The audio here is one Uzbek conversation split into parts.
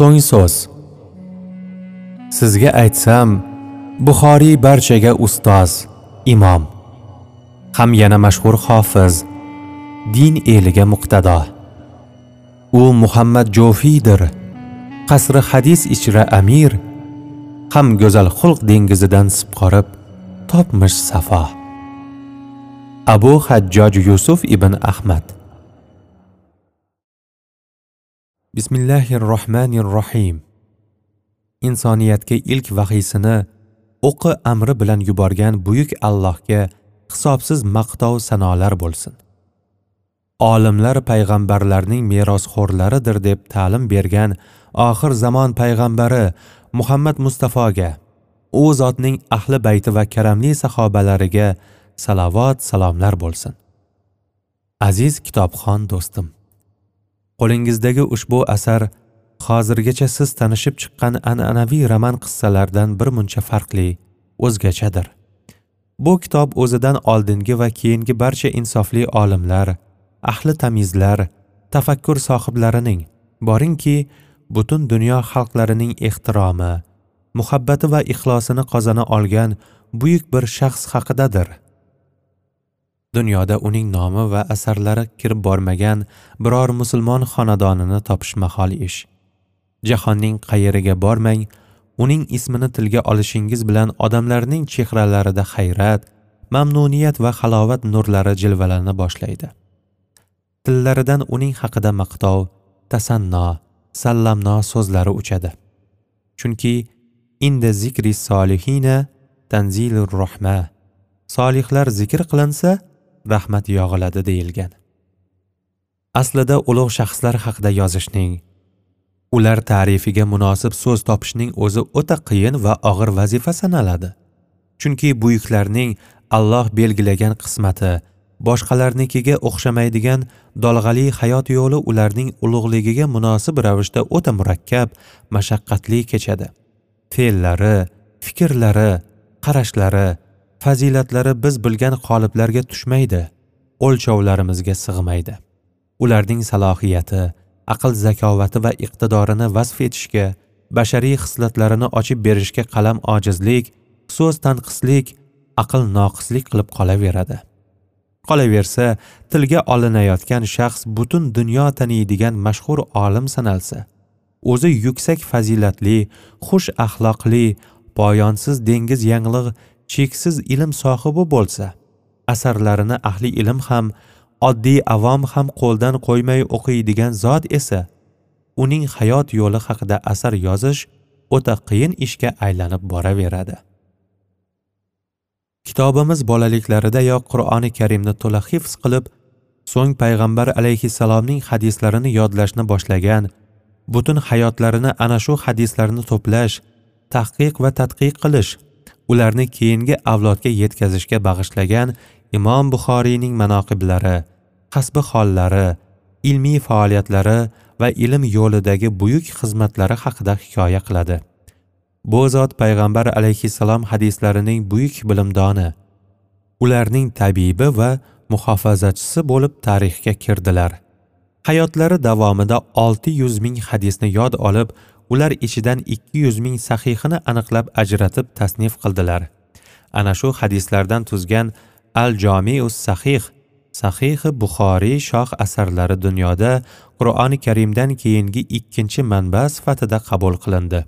so'ng so'z sizga aytsam buxoriy barchaga ustoz imom ham yana mashhur hofiz din eliga muqtado. U muhammad jo'fiydir qasri hadis ichra amir ham go'zal xulq dengizidan sipqorib topmish safo. Abu hajjoj yusuf ibn ahmad. Bismillahi rohmanir rohim insoniyatga ilk vahiysini o'qi amri bilan yuborgan buyuk allohga hisobsiz maqtov sanolar bo'lsin. Olimlar payg'ambarlarning merosxo'rlaridir deb ta'lim bergan oxir zamon payg'ambari muhammad mustafoga u zotning ahli bayti va karamli sahobalariga salovat salomlar bo'lsin. Aziz kitobxon do'stim. Qo'lingizdagi ushbu asar hozirgacha siz tanishib chiqqan an'anaviy roman qissalardan bir muncha farqli o'zgachadir. Bu kitob o'zidan oldingi va keyingi barcha insofli olimlar ahli tamizlar tafakkur sohiblarining boringki butun dunyo xalqlarining ehtiromi muhabbati va ixlosini qozona olgan buyuk bir shaxs haqidadir. Dunyoda uning nomi va asarlari kirib bormagan biror musulmon xonadonini topish mahol ish. Jahonning qayeriga bormang uning ismini tilga olishingiz bilan odamlarning chehralarida hayrat mamnuniyat va halovat nurlari jilvalana boshlaydi. Tillaridan uning haqida maqtov tasanno sallamno so'zlari uchadi. Chunki inda zikri solihina tanzilur rohma solihlar zikr qilinsa rahmat yog'iladi deyilgan. Aslida ulug' shaxslar haqida yozishning ular ta'rifiga munosib so'z topishning o'zi o'ta qiyin va og'ir vazifa sanaladi. Chunki buyuklarning alloh belgilagan qismati boshqalarnikiga o'xshamaydigan dolg'ali hayot yo'li ularning ulug'ligiga munosib ravishda o'ta murakkab mashaqqatli kechadi. Fe'llari fikrlari qarashlari fazilatlari biz bilgan qoliplarga tushmaydi o'lchovlarimizga sig'maydi. Ularning salohiyati aql zakovati va iqtidorini vasf etishga bashariy xislatlarini ochib berishga qalam ojizlik so'z tanqislik aql noqislik qilib qolaveradi. Qolaversa tilga olinayotgan shaxs butun dunyo taniydigan mashhur olim sanalsa o'zi yuksak fazilatli xush axloqli poyonsiz dengiz yanglig' cheksiz ilm sohibi bo'lsa asarlarini ahli ilm ham oddiy avom ham qo'ldan qo'ymay o'qiydigan zot esa uning hayot yo'li haqida asar yozish o'ta qiyin ishga aylanib boraveradi. Kitobimiz bolaliklaridayoq qur'oni karimni to'la hifz qilib so'ng payg'ambar alayhissalomning hadislarini yodlashni boshlagan butun hayotlarini ana shu hadislarni to'plash tahqiq va tadqiq qilish ularni keyingi avlodga yetkazishga bag'ishlagan imom buxoriyning manoqiblari qasbi hollari ilmiy faoliyatlari va ilm yo'lidagi buyuk xizmatlari haqida hikoya qiladi. Bu zot payg'ambar alayhissalom hadislarining buyuk bilimdoni. Ularning tabibi va muhofazachisi bo'lib tarixga kirdilar. Hayotlari davomida 600 ming hadisni yod olib ular ichidan 200 ming sahihini aniqlab ajratib tasnif qildilar. Ana shu hadislardan tuzgan al jomius sahih sahihi buxoriy shoh asarlari dunyoda qur'oni karimdan keyingi ikkinchi manba sifatida qabul qilindi.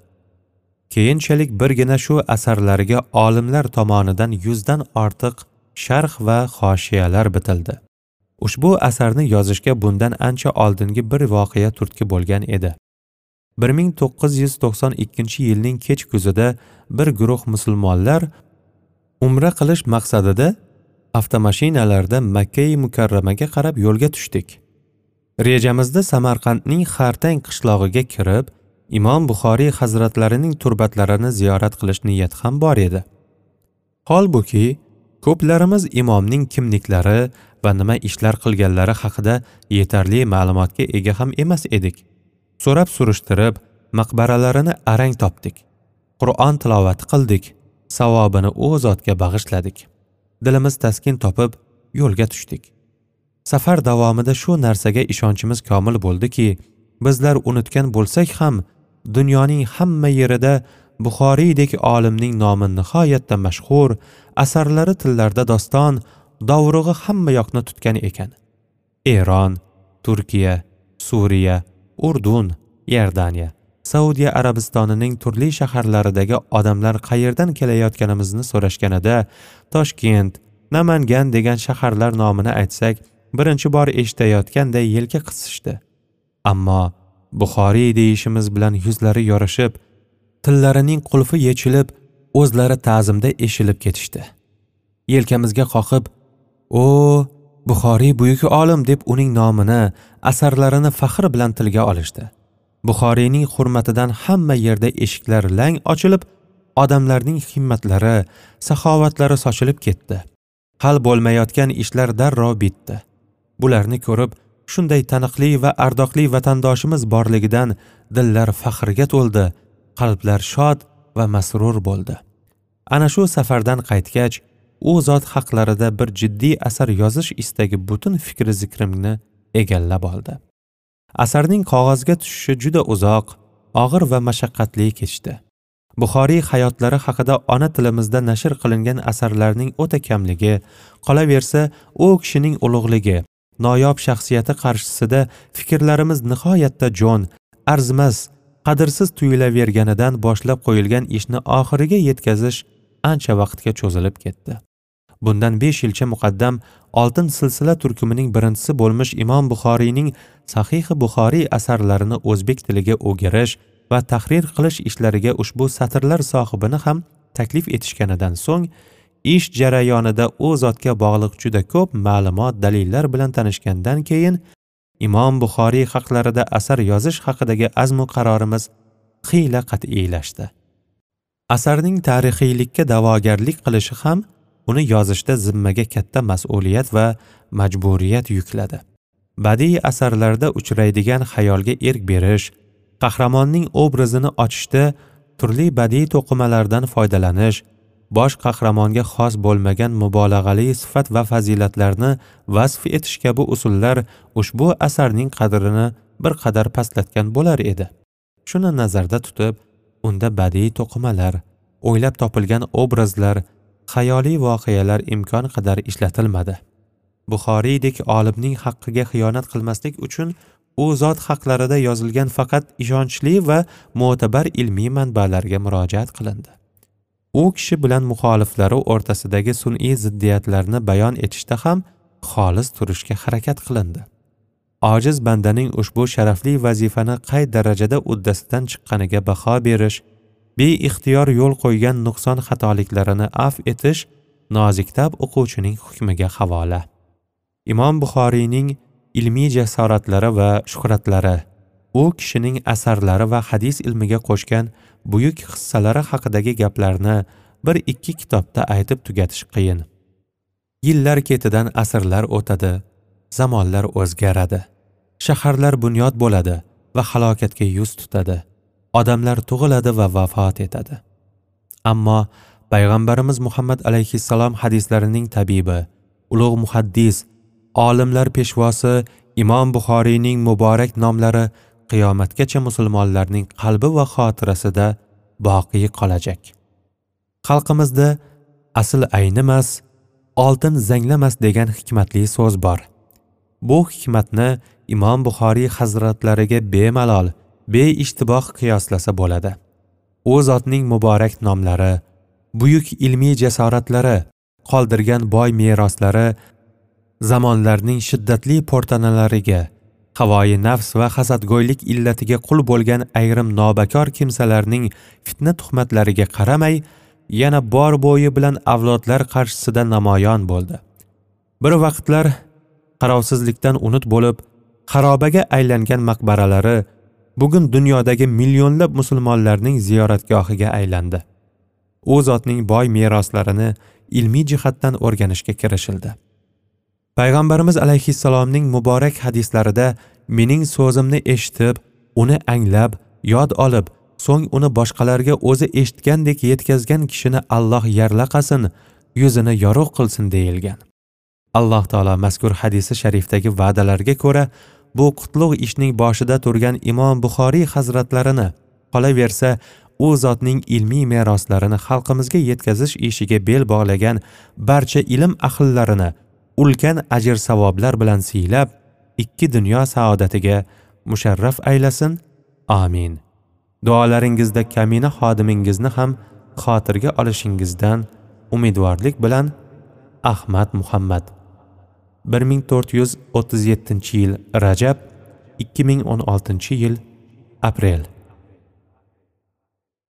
Keyinchalik birgina shu asarlarga olimlar tomonidan yuzdan ortiq sharh va hoshiyalar bitildi. Ushbu asarni yozishga bundan ancha oldingi bir voqea turtki bo'lgan edi. 1992 yilning kech kuzida bir guruh musulmonlar umra qilish maqsadida avtomashinalarda makkai mukarramaga qarab yo'lga tushdik. Rejamizda samarqandning xartang qishlog'iga kirib imom buxoriy hazratlarining turbatlarini ziyorat qilish niyati ham bor edi. Holbuki ko'plarimiz imomning kimliklari va nima ishlar qilganlari haqida yetarli ma'lumotga ega ham emas edik. So'rab surishtirib maqbaralarini arang topdik. Qur'on tilovati qildik savobini u zotga bag'ishladik. Dilimiz taskin topib yo'lga tushdik. Safar davomida shu narsaga ishonchimiz komil bo'ldiki bizlar unutgan bo'lsak ham dunyoning hamma yerida buxoriydek olimning nomi nihoyatda mashhur asarlari tillarda doston dovrug'i hamma yoqni tutgan ekan. Eron turkiya suriya urdun iordaniya saudiya arabistonining turli shaharlaridagi odamlar qayerdan kelayotganimizni so'rashganida toshkent namangan degan shaharlar nomini aytsak birinchi bor eshitayotganday yelka qisishdi. Ammo buxoriy deyishimiz bilan yuzlari yorishib tillarining qulfi yechilib o'zlari ta'zimda eshilib ketishdi. Yelkamizga qoqib o buxoriy buyuk olim deb uning nomini asarlarini faxr bilan tilga olishdi. Buxoriyning hurmatidan hamma yerda eshiklar lang ochilib odamlarning himmatlari saxovatlari sochilib ketdi. Hal bo'lmayotgan ishlar darrov bitdi. Bularni ko'rib shunday taniqli va ardoqli vatandoshimiz borligidan dillar faxrga to'ldi qalblar shod va masrur bo'ldi. Ana shu safardan qaytgach u zot haqlarida bir jiddiy asar yozish istagi butun fikri zikrimni egallab oldi. Asarning qog'ozga tushishi juda uzoq og'ir va mashaqqatli kechdi. Buxoriy hayotlari haqida ona tilimizda nashr qilingan asarlarning o'ta kamligi qolaversa u kishining ulug'ligi noyob shaxsiyati qarshisida fikrlarimiz nihoyatda jo'n arzimas qadrsiz tuyulaverganidan boshlab qo'yilgan ishni oxiriga yetkazish ancha vaqtga cho'zilib ketdi. Bundan besh yilcha muqaddam oltin silsila turkumining birinchisi bo'lmish imom buxoriyning sahihi buxoriy asarlarini o'zbek tiliga o'girish va tahrir qilish ishlariga ushbu satrlar sohibini ham taklif etishganidan so'ng ish jarayonida u zotga bog'liq juda ko'p ma'lumot dalillar bilan tanishgandan keyin imom buxoriy haqlarida asar yozish haqidagi azmu qarorimiz xiyla qat'iylashdi. Asarning tarixiylikka da'vogarlik qilishi ham uni yozishda zimmaga katta mas'uliyat va majburiyat yukladi. Badiiy asarlarda uchraydigan xayolga erk berish qahramonning obrazini ochishda turli badiiy to'qimalardan foydalanish bosh qahramonga xos bo'lmagan mubolag'ali sifat va fazilatlarni vasf etish kabi usullar ushbu asarning qadrini bir qadar pastlatgan bo'lar edi. Shuni nazarda tutib unda badiiy to'qimalar o'ylab topilgan obrazlar xayoliy voqealar imkon qadar ishlatilmadi. Buxoriydek olimning haqqiga xiyonat qilmaslik uchun u zot haqlarida yozilgan faqat ishonchli va mo'tabar ilmiy manbalarga murojaat qilindi. U kishi bilan muxoliflari o'rtasidagi sun'iy ziddiyatlarni bayon etishda ham xolis turishga harakat qilindi. Ojiz bandaning ushbu sharafli vazifani qay darajada uddasidan chiqqaniga baho berish beixtiyor yo'l qo'ygan nuqson xatoliklarini afv etish noziktab o'quvchining hukmiga havola. Imom buxoriyning ilmiy jasoratlari va shuhratlari u kishining asarlari va hadis ilmiga qo'shgan buyuk hissalari haqidagi gaplarni bir ikki kitobda aytib tugatish qiyin. Yillar ketidan asrlar o'tadi zamonlar o'zgaradi shaharlar bunyod bo'ladi va halokatga yuz tutadi. Odamlar tug'iladi va vafot etadi. Ammo payg'ambarimiz muhammad alayhissalom hadislarining tabibi ulug' muhaddis olimlar peshvosi imom buxoriyning muborak nomlari qiyomatgacha musulmonlarning qalbi va xotirasida boqiy qolajak. Xalqimizda asl aynimas oltin zanglamas degan hikmatli so'z bor. Bu hikmatni imom buxoriy hazratlariga bemalol beishtiboh qiyoslasa bo'ladi. U zotning muborak nomlari buyuk ilmiy jasoratlari qoldirgan boy meroslari zamonlarning shiddatli po'rtanalariga havoyi nafs va hasadgo'ylik illatiga qul bo'lgan ayrim nobakor kimsalarning fitna tuhmatlariga qaramay yana bor bo'yi bilan avlodlar qarshisida namoyon bo'ldi. Bir vaqtlar qarovsizlikdan unut bo'lib xarobaga aylangan maqbaralari bugun dunyodagi millionlab musulmonlarning ziyoratgohiga aylandi. U zotning boy meroslarini ilmiy jihatdan o'rganishga kirishildi. Payg'ambarimiz alayhissalomning muborak hadislarida mening so'zimni eshitib uni anglab yod olib so'ng uni boshqalarga o'zi eshitgandek yetkazgan kishini alloh yarlaqasin yuzini yorug' qilsin deyilgan. Alloh taolo mazkur hadisi sharifdagi va'dalarga ko'ra bu qutlug' ishning boshida turgan imom buxoriy hazratlarini qolaversa u zotning ilmiy meroslarini xalqimizga yetkazish ishiga bel bog'lagan barcha ilm ahllarini ulkan ajr savoblar bilan siylab ikki dunyo saodatiga musharraf aylasin. Amin. Duolaringizda kamina xodimingizni ham xotirga olishingizdan umidvorlik bilan ahmad muhammad. 1437 yil rajab 2016 yil aprel.